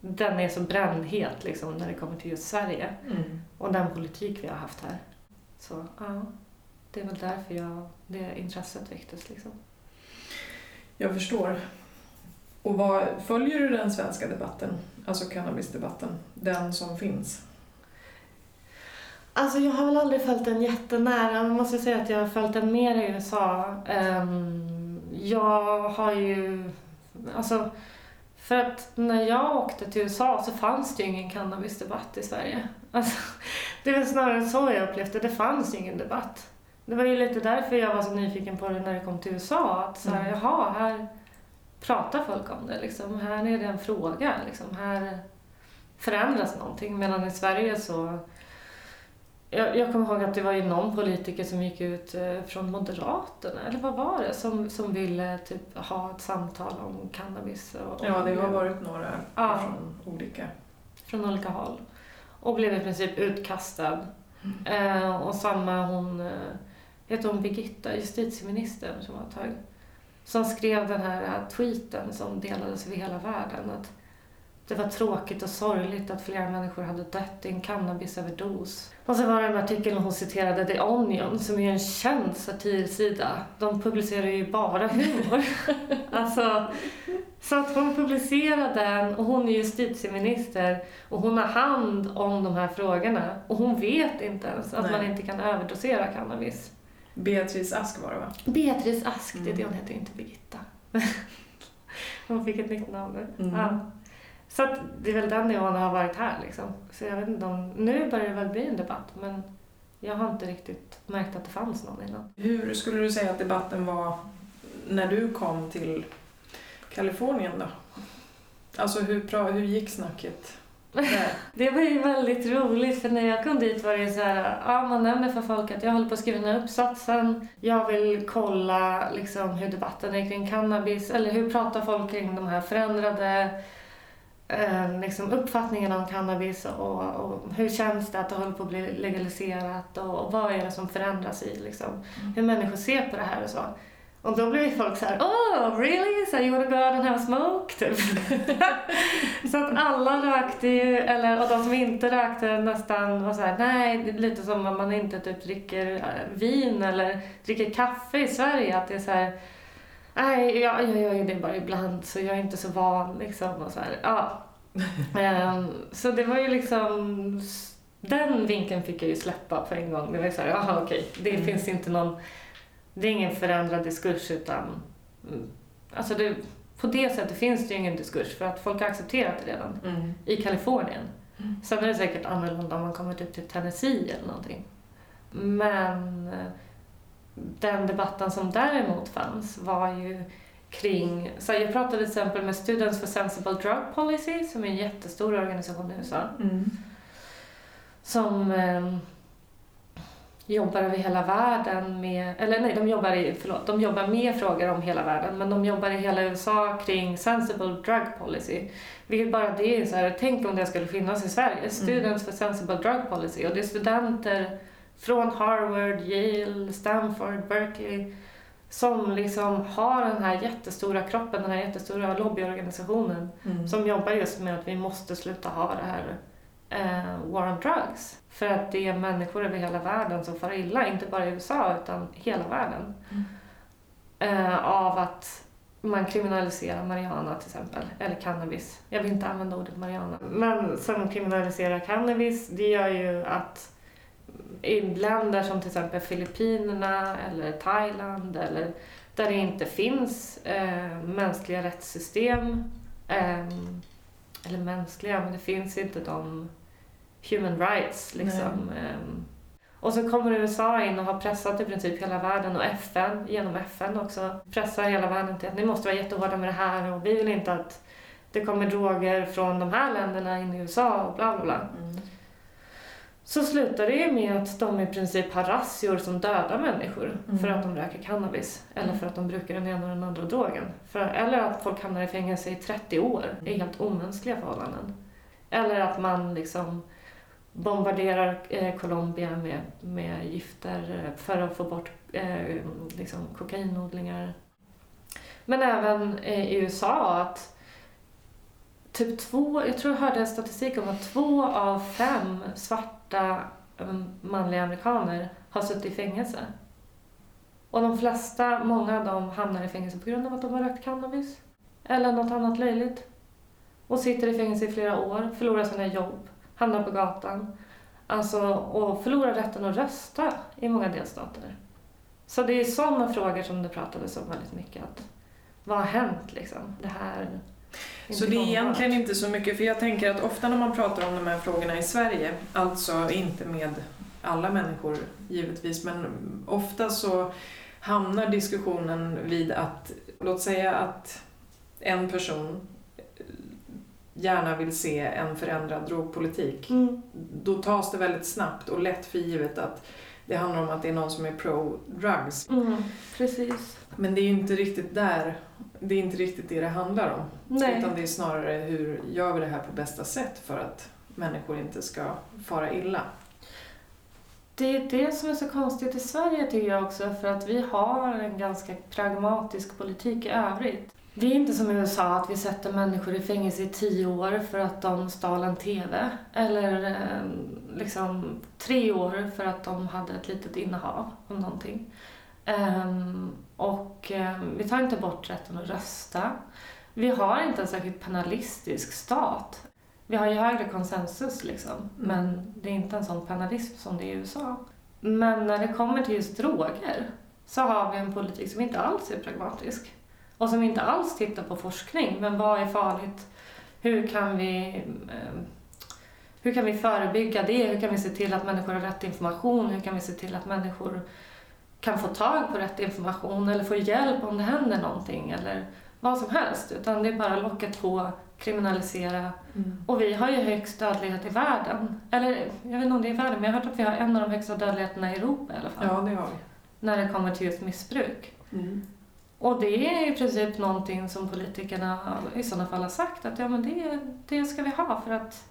den är så brännhet liksom när det kommer till just Sverige Mm. och den politik vi har haft här. Så ja, det är väl därför jag, det intresset väcktes liksom. Jag förstår. Och vad, följer du den svenska debatten, alltså cannabisdebatten, den som finns? Alltså jag har väl aldrig följt den jättenära. Jag måste säga att jag har följt den mer i USA. Ehm, jag har ju... Alltså, för att när jag åkte till USA så fanns det ju ingen cannabisdebatt i Sverige. Alltså, det väl snarare så jag upplevde det. Det fanns ju ingen debatt. Det var ju lite därför jag var så nyfiken på det när det kom till USA. Att så här, Mm. jaha, här pratar folk om det. Liksom. Här är det en fråga. Liksom. Här förändras någonting. Medan i Sverige så jag, jag kommer ihåg att det var ju någon politiker som gick ut eh, från Moderaterna, eller vad var det, som, som ville typ ha ett samtal om cannabis. Och, Ja, det har varit några Ja. från olika. från olika håll. Och blev i princip utkastad. Eh, och samma hon, eh, heter hon Birgitta, justitieministern som var ett tag, som skrev den här eh, tweeten som delades över hela världen. Att det var tråkigt och sorgligt att flera människor hade dött i en cannabisöverdos. Och så var det en artikel hon citerade The Onion som är en känd satirsida. De publicerar ju bara humor. alltså, så att hon publicerade den och hon är justitieminister och hon har hand om de här frågorna och hon vet inte ens att Nej. man inte kan överdosera cannabis. Beatrice Ask var det va? Beatrice Ask, det är det Mm. hon heter, inte Birgitta. hon fick ett nytt namn nu. Mm. Ja. Så att det är väl den nivån har varit här liksom. Så jag vet inte om, nu börjar det väl bli en debatt men jag har inte riktigt märkt att det fanns någon innan. Hur skulle du säga att debatten var när du kom till Kalifornien då? Alltså hur, hur gick snacket? Det var ju väldigt roligt för när jag kom dit var det så här, ja man nämner för folk att jag håller på att skriva den här uppsatsen. Jag vill kolla liksom hur debatten är kring cannabis eller hur pratar folk kring de här förändrade eh, liksom uppfattningen om cannabis och, och hur känns det att det håller på att bli legaliserat och, och vad är det som förändras i liksom, hur människor ser på det här och så. Och då ju folk så här, oh really? So you wanna go out and have smoke? Typ. så att alla rökte ju, eller, och de som inte rökte nästan var så här, nej, det är lite som om man inte typ dricker eh, vin eller dricker kaffe i Sverige. Att det är så här, nej, jag, jag gör ju det bara ibland så jag är inte så van liksom. Och så här, ja. Ehm, så det var ju liksom, den vinkeln fick jag ju släppa på en gång. Det var ju så här, jaha okej, det Mm. finns inte någon, det är ingen förändrad diskurs utan, mm, alltså det, på det sättet finns det ju ingen diskurs för att folk har accepterat det redan Mm. i Kalifornien. Mm. Sen är det säkert annorlunda om man kommer typ till Tennessee eller någonting. Men eh, den debatten som däremot fanns var ju kring, så jag pratade till exempel med Students for Sensible Drug Policy som är en jättestor organisation i USA Mm. som eh, jobbar över hela världen med, eller nej, de jobbar, i, förlåt, de jobbar med frågor om hela världen, men de jobbar i hela USA kring sensible drug policy. Vilket bara det är så här, tänk om det skulle finnas i Sverige, Students for sensible drug policy, och det är studenter från Harvard, Yale, Stanford, Berkeley som liksom har den här jättestora kroppen, den här jättestora lobbyorganisationen Mm. som jobbar just med att vi måste sluta ha det här eh, war on drugs. För att det är människor över hela världen som far illa, inte bara i USA utan hela världen. Mm. Eh, av att man kriminaliserar marijuana till exempel, eller cannabis. Jag vill inte använda ordet marijuana. Men som kriminaliserar cannabis, det gör ju att i länder som till exempel Filippinerna eller Thailand eller där det inte finns eh, mänskliga rättssystem ehm, eller mänskliga, men det finns inte de human rights liksom. ehm. och så kommer USA in och har pressat i princip hela världen och FN, genom FN också, pressar hela världen till att ni måste vara jättehårda med det här och vi vill inte att det kommer droger från de här länderna in i USA och bla bla bla. Mm. Så slutar det ju med att de i princip har razzior som dödar människor Mm. för att de röker cannabis eller för att de brukar den ena och den andra drogen. För, eller att folk hamnar i fängelse i 30 år i helt omänskliga förhållanden. Eller att man liksom bombarderar eh, Colombia med, med gifter eh, för att få bort eh, liksom kokainodlingar. Men även eh, i USA att typ två, jag tror jag hörde en statistik om att två av fem svarta mm, manliga amerikaner har suttit i fängelse. Och de flesta, många av dem hamnar i fängelse på grund av att de har rökt cannabis. Eller något annat löjligt. Och sitter i fängelse i flera år, förlorar sina jobb, hamnar på gatan. Alltså, och förlorar rätten att rösta i många delstater. Så det är sådana frågor som det pratades om väldigt mycket. Att, vad har hänt liksom? Det här... Så det är egentligen inte så mycket, för jag tänker att ofta när man pratar om de här frågorna i Sverige, alltså inte med alla människor givetvis, men ofta så hamnar diskussionen vid att, låt säga att en person gärna vill se en förändrad drogpolitik. Mm. Då tas det väldigt snabbt och lätt för givet att det handlar om att det är någon som är pro-drugs. Mm, precis. Men det är ju inte riktigt där, det är inte riktigt det det handlar om. Nej. Utan det är snarare hur gör vi det här på bästa sätt för att människor inte ska fara illa. Det är det som är så konstigt i Sverige tycker jag också för att vi har en ganska pragmatisk politik i övrigt. Det är inte som i USA att vi sätter människor i fängelse i tio år för att de stal en TV. Eller eh, liksom tre år för att de hade ett litet innehav av någonting. Um, och um, vi tar inte bort rätten att rösta. Vi har inte en särskilt penalistisk stat. Vi har ju högre konsensus liksom, mm. men det är inte en sån penalism som det är i USA. Men när det kommer till just droger så har vi en politik som inte alls är pragmatisk. Och som inte alls tittar på forskning. Men vad är farligt? Hur kan vi, eh, hur kan vi förebygga det? Hur kan vi se till att människor har rätt information? Hur kan vi se till att människor kan få tag på rätt information eller få hjälp om det händer någonting eller vad som helst. Utan det är bara locket på, kriminalisera. Mm. Och vi har ju högst dödlighet i världen. Eller jag vet inte om det är i världen, men jag har hört att vi har en av de högsta dödligheterna i Europa i alla fall. Ja, det har vi. När det kommer till just missbruk. Mm. Och det är i princip någonting som politikerna i sådana fall har sagt att ja men det, det ska vi ha för att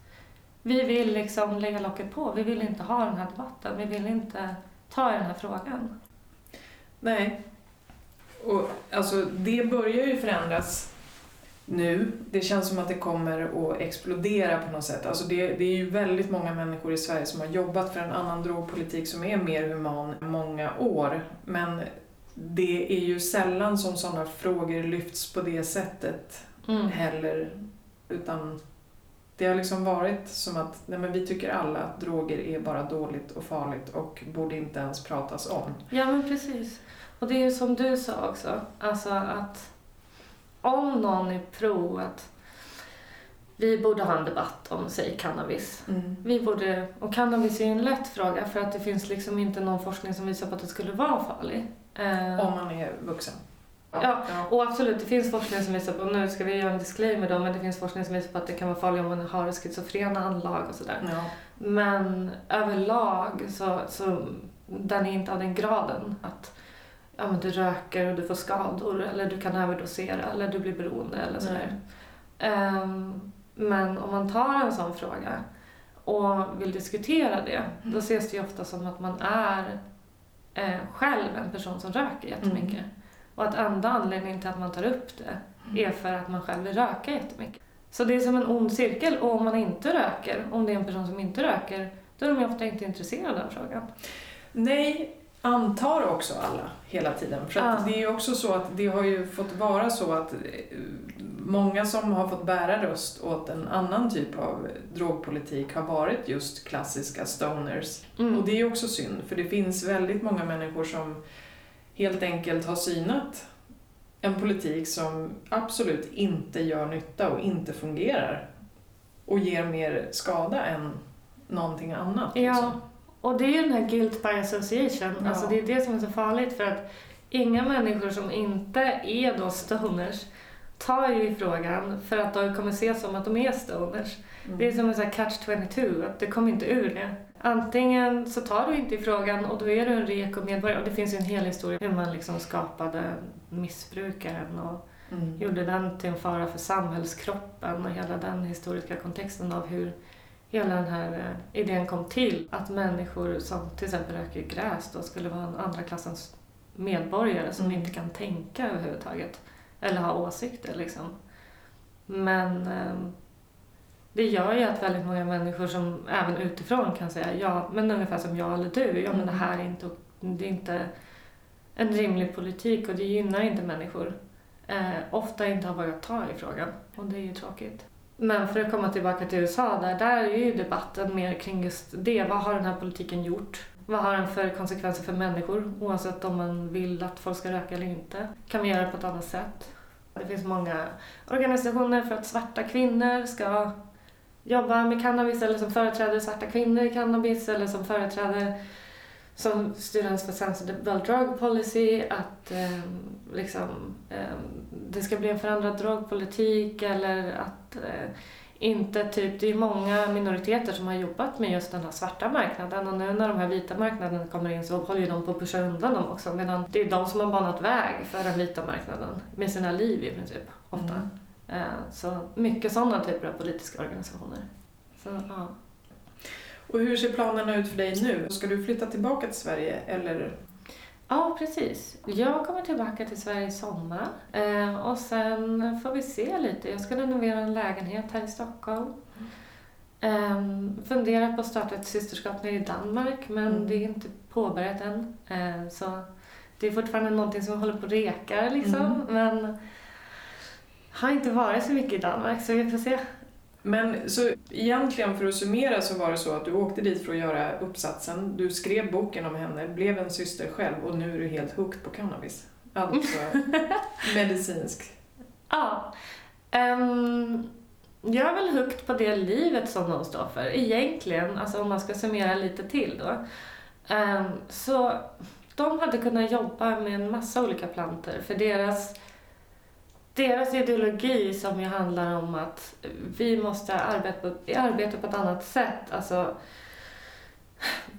vi vill liksom lägga locket på. Vi vill inte ha den här debatten. Vi vill inte ta i den här frågan. Nej. Och alltså det börjar ju förändras nu. Det känns som att det kommer att explodera på något sätt. Alltså det, det är ju väldigt många människor i Sverige som har jobbat för en annan drogpolitik som är mer human många år. Men det är ju sällan som sådana frågor lyfts på det sättet mm. heller. Utan det har liksom varit som att nej men vi tycker alla att droger är bara dåligt och farligt och borde inte ens pratas om. Ja men precis. Och det är ju som du sa också, alltså att om någon är pro att vi borde ha en debatt om, säg cannabis. Mm. Vi borde, och cannabis är ju en lätt fråga för att det finns liksom inte någon forskning som visar på att det skulle vara farligt. Eh, Om man är vuxen. Ja, ja, och absolut, det finns forskning som visar på, nu ska vi göra en disclaimer då, men det finns forskning som visar på att det kan vara farligt om man har schizofrena anlag och sådär. Ja. Men överlag så, så den är inte av den graden att ja, men du röker och du får skador eller du kan överdosera eller du blir beroende eller sådär. Um, men om man tar en sån fråga och vill diskutera det, mm. då ses det ju ofta som att man är eh, själv en person som röker jättemycket. Mm. Och att enda anledningen till att man tar upp det mm. är för att man själv vill röka jättemycket. Så det är som en ond cirkel och om man inte röker, om det är en person som inte röker, då är de ju ofta inte intresserade av den frågan. Nej, antar också alla hela tiden. För ja. det är ju också så att det har ju fått vara så att eh, många som har fått bära röst åt en annan typ av drogpolitik har varit just klassiska stoners. Mm. Och det är också synd, för det finns väldigt många människor som helt enkelt har synat en politik som absolut inte gör nytta och inte fungerar och ger mer skada än någonting annat. Ja, liksom. och det är ju den här guilt by association. Ja. Alltså det är det som är så farligt för att inga människor som inte är då stoners tar ju i frågan för att de kommer se som att de är stoners. Mm. Det är som en sån catch-22, att det kommer inte ur det. Antingen så tar du inte i frågan och då är du en reko medborgare. Och det finns ju en hel historia hur man liksom skapade missbrukaren och mm. gjorde den till en fara för samhällskroppen och hela den historiska kontexten av hur hela den här eh, idén kom till. Att människor som till exempel röker gräs då skulle vara en andra klassens medborgare som mm. inte kan tänka överhuvudtaget eller ha åsikter liksom. Men eh, det gör ju att väldigt många människor som även utifrån kan säga ja, men ungefär som jag eller du, ja men det här är inte, det är inte en rimlig politik och det gynnar inte människor. Eh, ofta inte har vågat ta i frågan och det är ju tråkigt. Men för att komma tillbaka till USA, där, där är ju debatten mer kring just det. Vad har den här politiken gjort? Vad har den för konsekvenser för människor oavsett om man vill att folk ska röka eller inte? Kan vi göra det på ett annat sätt? Det finns många organisationer för att svarta kvinnor ska jobba med cannabis eller som företräder svarta kvinnor i cannabis eller som företräder som Students for Sensible Drug Policy att eh, liksom, eh, det ska bli en förändrad drogpolitik eller att eh, inte typ, det är många minoriteter som har jobbat med just den här svarta marknaden och nu när de här vita marknaderna kommer in så håller ju de på att pusha undan dem också medan det är de som har banat väg för den vita marknaden med sina liv i princip, ofta. Mm. Eh, så mycket sådana typer av politiska organisationer. Så, ja. Och hur ser planerna ut för dig nu? Ska du flytta tillbaka till Sverige eller? Ja, precis. Jag kommer tillbaka till Sverige i sommar eh, och sen får vi se lite. Jag ska renovera en lägenhet här i Stockholm. Eh, funderar på att starta ett systerskap nere i Danmark men Mm. det är inte påbörjat än. Eh, så det är fortfarande någonting som håller på att rekar liksom. Mm. Men har inte varit så mycket i Danmark så vi får se. Men så egentligen för att summera så var det så att du åkte dit för att göra uppsatsen, du skrev boken om henne, blev en syster själv och nu är du helt hooked på cannabis. Alltså medicinsk. Ja. ehm, jag är väl hooked på det livet som de står för, egentligen. Alltså om man ska summera lite till då. Ehm, så de hade kunnat jobba med en massa olika plantor för deras, deras ideologi som ju handlar om att vi måste arbeta på, arbeta på ett annat sätt. Alltså,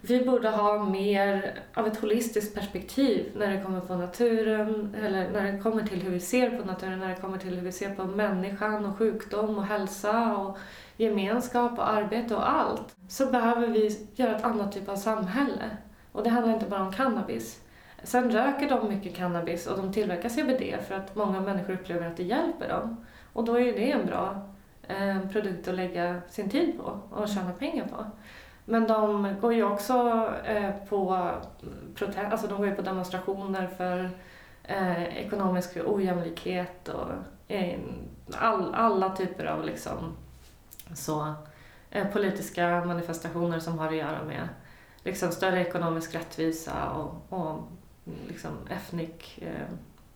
vi borde ha mer av ett holistiskt perspektiv när det kommer på naturen, eller när det kommer till hur vi ser på naturen, när det kommer till hur vi ser på människan och sjukdom och hälsa och gemenskap och arbete och allt. Så behöver vi göra ett annat typ av samhälle. Och det handlar inte bara om cannabis. Sen röker de mycket cannabis och de tillverkar CBD för att många människor upplever att det hjälper dem. Och då är det en bra eh, produkt att lägga sin tid på och tjäna pengar på. Men de går ju också eh, på, prote- alltså de går ju på demonstrationer för eh, ekonomisk ojämlikhet och all, alla typer av liksom, så, eh, politiska manifestationer som har att göra med liksom, större ekonomisk rättvisa och, och liksom, ethnic eh,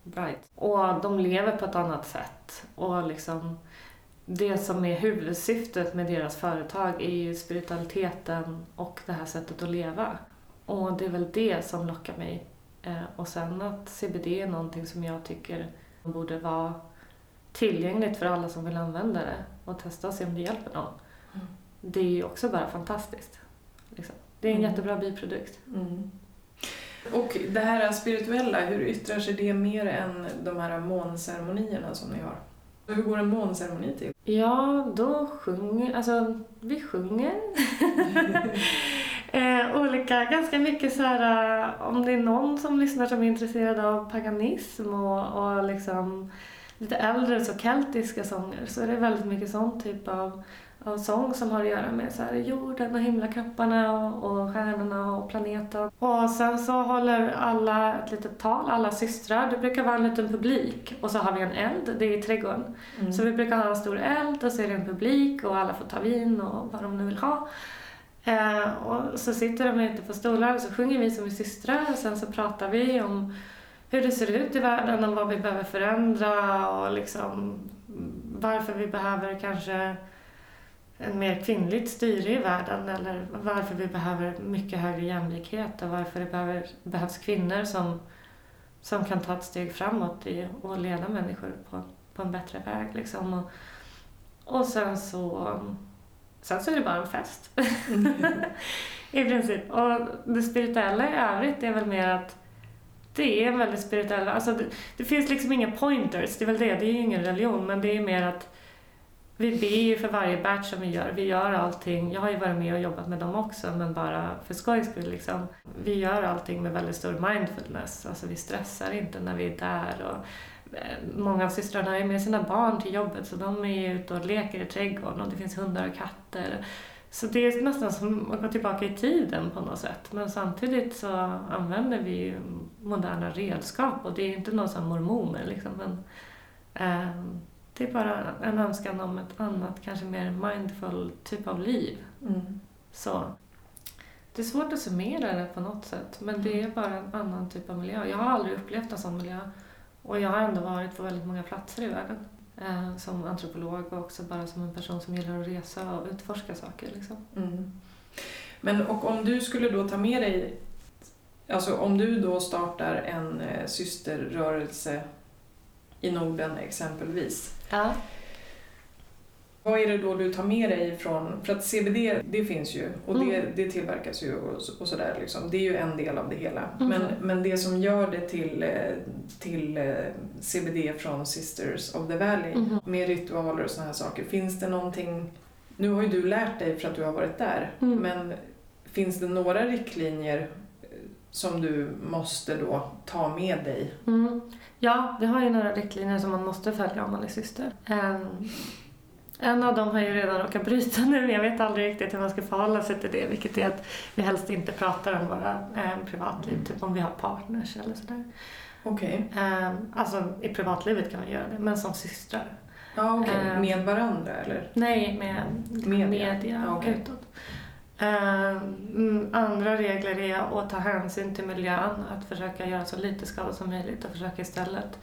right. Och de lever på ett annat sätt. Och liksom, det som är huvudsyftet med deras företag är ju spiritualiteten och det här sättet att leva. Och det är väl det som lockar mig. Eh, och sen att CBD är någonting som jag tycker borde vara tillgängligt för alla som vill använda det och testa och se om det hjälper någon. Mm. Det är ju också bara fantastiskt. Liksom. Det är en Mm. jättebra biprodukt. Mm. Och det här spirituella, hur yttrar sig det mer än de här månceremonierna som ni har? Hur går en månceremoni till? Ja, då sjunger, alltså vi sjunger. eh, olika, ganska mycket så här, eh, om det är någon som lyssnar som är intresserad av paganism och, och liksom lite äldre så keltiska sånger så är det väldigt mycket sån typ av, av sång som har att göra med så här, jorden och himlakropparna och, och stjärnorna och planeten. Och sen så håller alla ett litet tal, alla systrar. Det brukar vara en liten publik och så har vi en eld, det är i trädgården. Mm. Så vi brukar ha en stor eld och så är det en publik och alla får ta vin och vad de nu vill ha. Eh, och så sitter de ute på stolar och så sjunger vi som är systrar och sen så pratar vi om hur det ser ut i världen och vad vi behöver förändra och liksom varför vi behöver kanske en mer kvinnligt styre i världen eller varför vi behöver mycket högre jämlikhet och varför det behöver, behövs kvinnor som, som kan ta ett steg framåt i, och leda människor på, på en bättre väg. Liksom. Och, och sen så, sen så är det bara en fest. I princip. Och det spirituella i övrigt är väl mer att det är en väldigt spirituell, alltså det, det finns liksom inga pointers, det är väl det, det är ju ingen religion, men det är mer att vi ber ju för varje batch som vi gör. Vi gör allting. Jag har ju varit med och jobbat med dem också, men bara för skojs skull. Liksom. Vi gör allting med väldigt stor mindfulness. Alltså vi stressar inte när vi är där. Och, eh, många av systrarna är med sina barn till jobbet, så de är ute och leker i trädgården och det finns hundar och katter. Så det är nästan som att gå tillbaka i tiden på något sätt. Men samtidigt så använder vi ju moderna redskap och det är inte någon sån mormoner liksom. Men, ehm, det är bara en önskan om ett annat, kanske mer mindful typ av liv. Mm. Så. Det är svårt att summera det på något sätt, men det är bara en annan typ av miljö. Jag har aldrig upplevt en sån miljö. Och jag har ändå varit på väldigt många platser i världen. Eh, som antropolog och också bara som en person som gillar att resa och utforska saker. Liksom. Mm. Men och om du skulle då ta med dig, alltså om du då startar en eh, systerrörelse i Norden exempelvis, Ja. vad är det då du tar med dig från, för att CBD det finns ju och det, Mm. det tillverkas ju och, och sådär liksom. Det är ju en del av det hela. Mhm. Men, men det som gör det till, eh, till eh, CBD från Sisters of the Valley Mhm. med ritualer och sådana här saker, finns det någonting Nu har ju du lärt dig för att du har varit där, Mm. men finns det några riktlinjer som du måste då ta med dig? Mm. Ja, vi har ju några riktlinjer som man måste följa om man är syster. Ehm, en av dem har ju redan råkat bryta nu, men jag vet aldrig riktigt hur man ska förhålla sig till det, vilket är att vi helst inte pratar om våra eh, privatliv, typ om vi har partners eller sådär. Okej. Ehm, alltså i privatlivet kan man göra det, men som systrar. Ja, okej. Ehm. Med varandra eller? Nej, med Media. media, okej. utåt. Ehm, mm, andra regler är att ta hänsyn till miljön, att försöka göra så lite skada som möjligt och försöka istället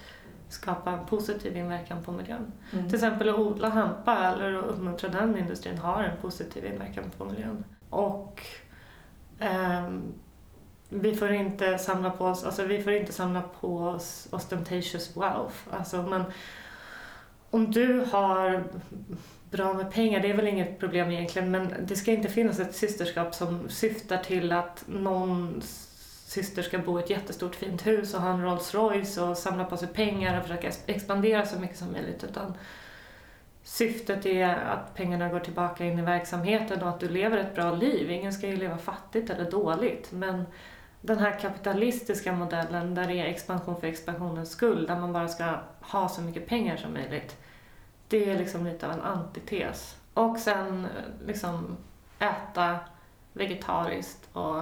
skapa en positiv inverkan på miljön. Mm. Till exempel att odla hampa eller att uppmuntra den industrin har en positiv inverkan på miljön. Och ehm, vi får inte samla på oss, alltså vi får inte samla på oss ostentatious wealth. Alltså man, om du har bra med pengar, det är väl inget problem egentligen, men det ska inte finnas ett systerskap som syftar till att någon syster ska bo i ett jättestort fint hus och ha en Rolls Royce och samla på sig pengar och försöka expandera så mycket som möjligt. Utan syftet är att pengarna går tillbaka in i verksamheten och att du lever ett bra liv. Ingen ska ju leva fattigt eller dåligt. Men den här kapitalistiska modellen där det är expansion för expansionens skull, där man bara ska ha så mycket pengar som möjligt. Det är liksom lite av en antites. Och sen eh, liksom äta vegetariskt och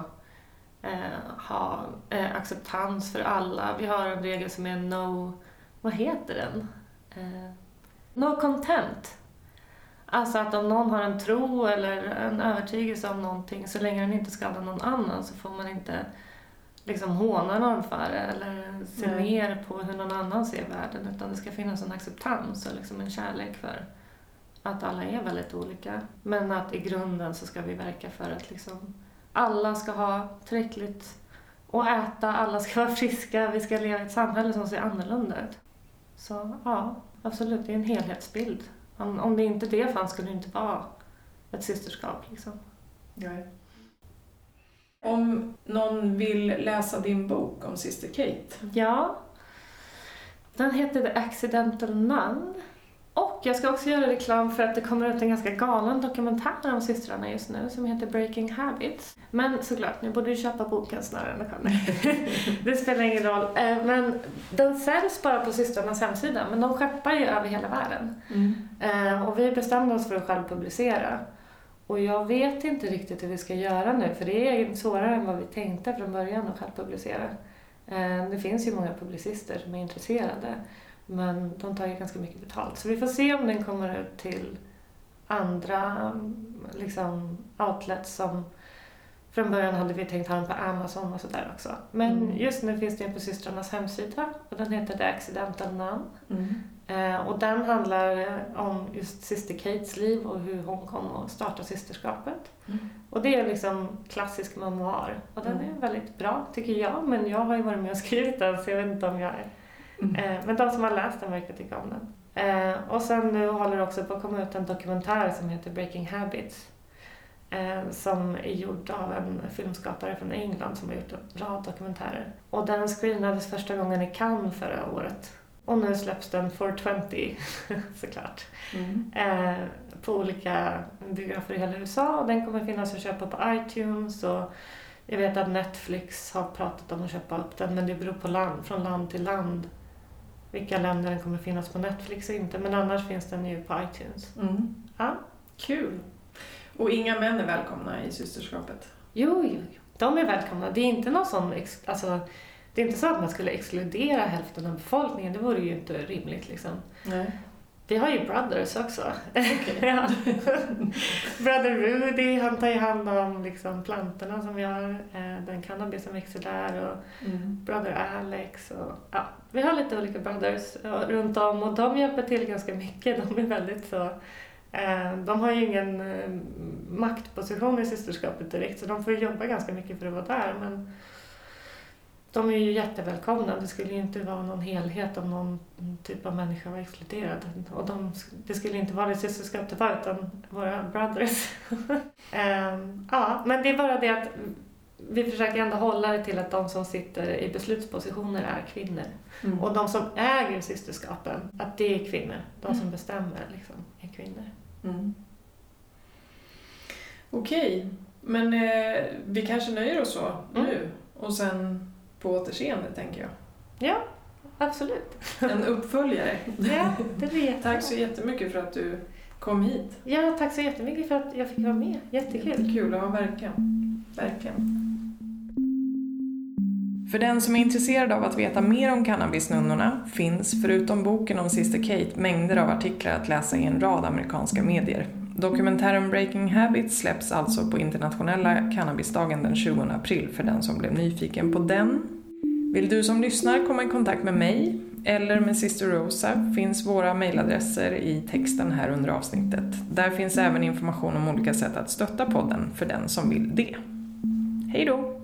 eh, ha eh, acceptans för alla. Vi har en regel som är no, vad heter den? Eh, no content. Alltså att om någon har en tro eller en övertygelse om någonting, så länge den inte skadar någon annan så får man inte liksom håna någon för det eller se Nej. ner på hur någon annan ser världen utan det ska finnas en acceptans och liksom en kärlek för att alla är väldigt olika. Men att i grunden så ska vi verka för att liksom alla ska ha tillräckligt att äta, alla ska vara friska, vi ska leva i ett samhälle som ser annorlunda ut. Så ja, absolut, det är en helhetsbild. Om, om det inte det fanns skulle det inte vara ett systerskap liksom. Nej. Om någon vill läsa din bok om syster Kate, Ja. Den heter The Accidental Nun. Och jag ska också göra reklam för att det kommer ut en ganska galen dokumentär om systrarna just nu som heter Breaking Habits. Men såklart, ni borde ju köpa boken snarare än att kolla. Det spelar ingen roll. Eh, Men den säljs bara på systrarnas hemsida, men de skeppar ju över hela världen. Eh, Och vi bestämde oss för att självpublicera. Och jag vet inte riktigt hur vi ska göra nu, för det är svårare än vad vi tänkte från början att självpublicera. Eh, Det finns ju många publicister som är intresserade, men de tar ju ganska mycket betalt. Så vi får se om den kommer ut till andra liksom, outlets som från början hade vi tänkt ha den på Amazon och sådär också. Men Mm. just nu finns den på systrarnas hemsida och den heter The Accidental Nun. Mm. Eh, och den handlar eh, om just syster Kates liv och hur hon kom att starta systerskapet. Mm. Och det är liksom klassisk memoar. Och den Mm. är väldigt bra tycker jag, men jag har ju varit med och skrivit den så jag vet inte om jag är... Mm. Eh, men de som har läst den verkar tycka om den. Och sen nu håller det också på att komma ut en dokumentär som heter Breaking Habits. Som är gjord av en filmskapare från England som har gjort en rad dokumentärer. Och den screenades första gången i Cannes förra året. Och nu släpps den 420 såklart. Mm. Eh, på olika biografer i hela USA och den kommer finnas att köpa på iTunes och jag vet att Netflix har pratat om att köpa upp den men det beror på land, från land till land vilka länder den kommer finnas på Netflix och inte men annars finns den ju på iTunes. Mm. Ja. Kul! Och inga män är välkomna i systerskapet? Jo, jo, jo, de är välkomna. Det är inte någon sån, alltså, det är inte så att man skulle exkludera hälften av befolkningen, det vore ju inte rimligt liksom. Nej. Vi har ju Brothers också. Ja. Brother Rudy, han tar ju hand om liksom plantorna som vi har, eh, den cannabis som växer där och Mm. Brother Alex och ja, vi har lite olika brothers runt om och de hjälper till ganska mycket. De är väldigt så, eh, de har ju ingen eh, maktposition i systerskapet direkt så de får jobba ganska mycket för att vara där men de är ju jättevälkomna. Det skulle ju inte vara någon helhet om någon typ av människa var exkluderad. Och de, det skulle inte vara det systerskap det var utan våra brothers. Ehm, ja, men det är bara det att vi försöker ändå hålla det till att de som sitter i beslutspositioner är kvinnor. Mm. Och de som äger systerskapen, att det är kvinnor. De som Mm. bestämmer liksom, är kvinnor. Mm. Okej, men eh, vi kanske nöjer oss så Mm. nu och sen på återseende tänker jag. Ja, absolut. En uppföljare. Ja, det blir jättebra. Tack så jättemycket för att du kom hit. Ja, tack så jättemycket för att jag fick vara med. Jättekul. Jättekul, ja verkligen. Verkligen. För den som är intresserad av att veta mer om cannabisnunnorna finns, förutom boken om Sister Kate, mängder av artiklar att läsa i en rad amerikanska medier. Dokumentären Breaking Habits släpps alltså på internationella cannabisdagen den 20 april för den som blev nyfiken på den. Vill du som lyssnar komma i kontakt med mig eller med Sister Rosa finns våra mejladresser i texten här under avsnittet. Där finns även information om olika sätt att stötta podden för den som vill det. Hej då!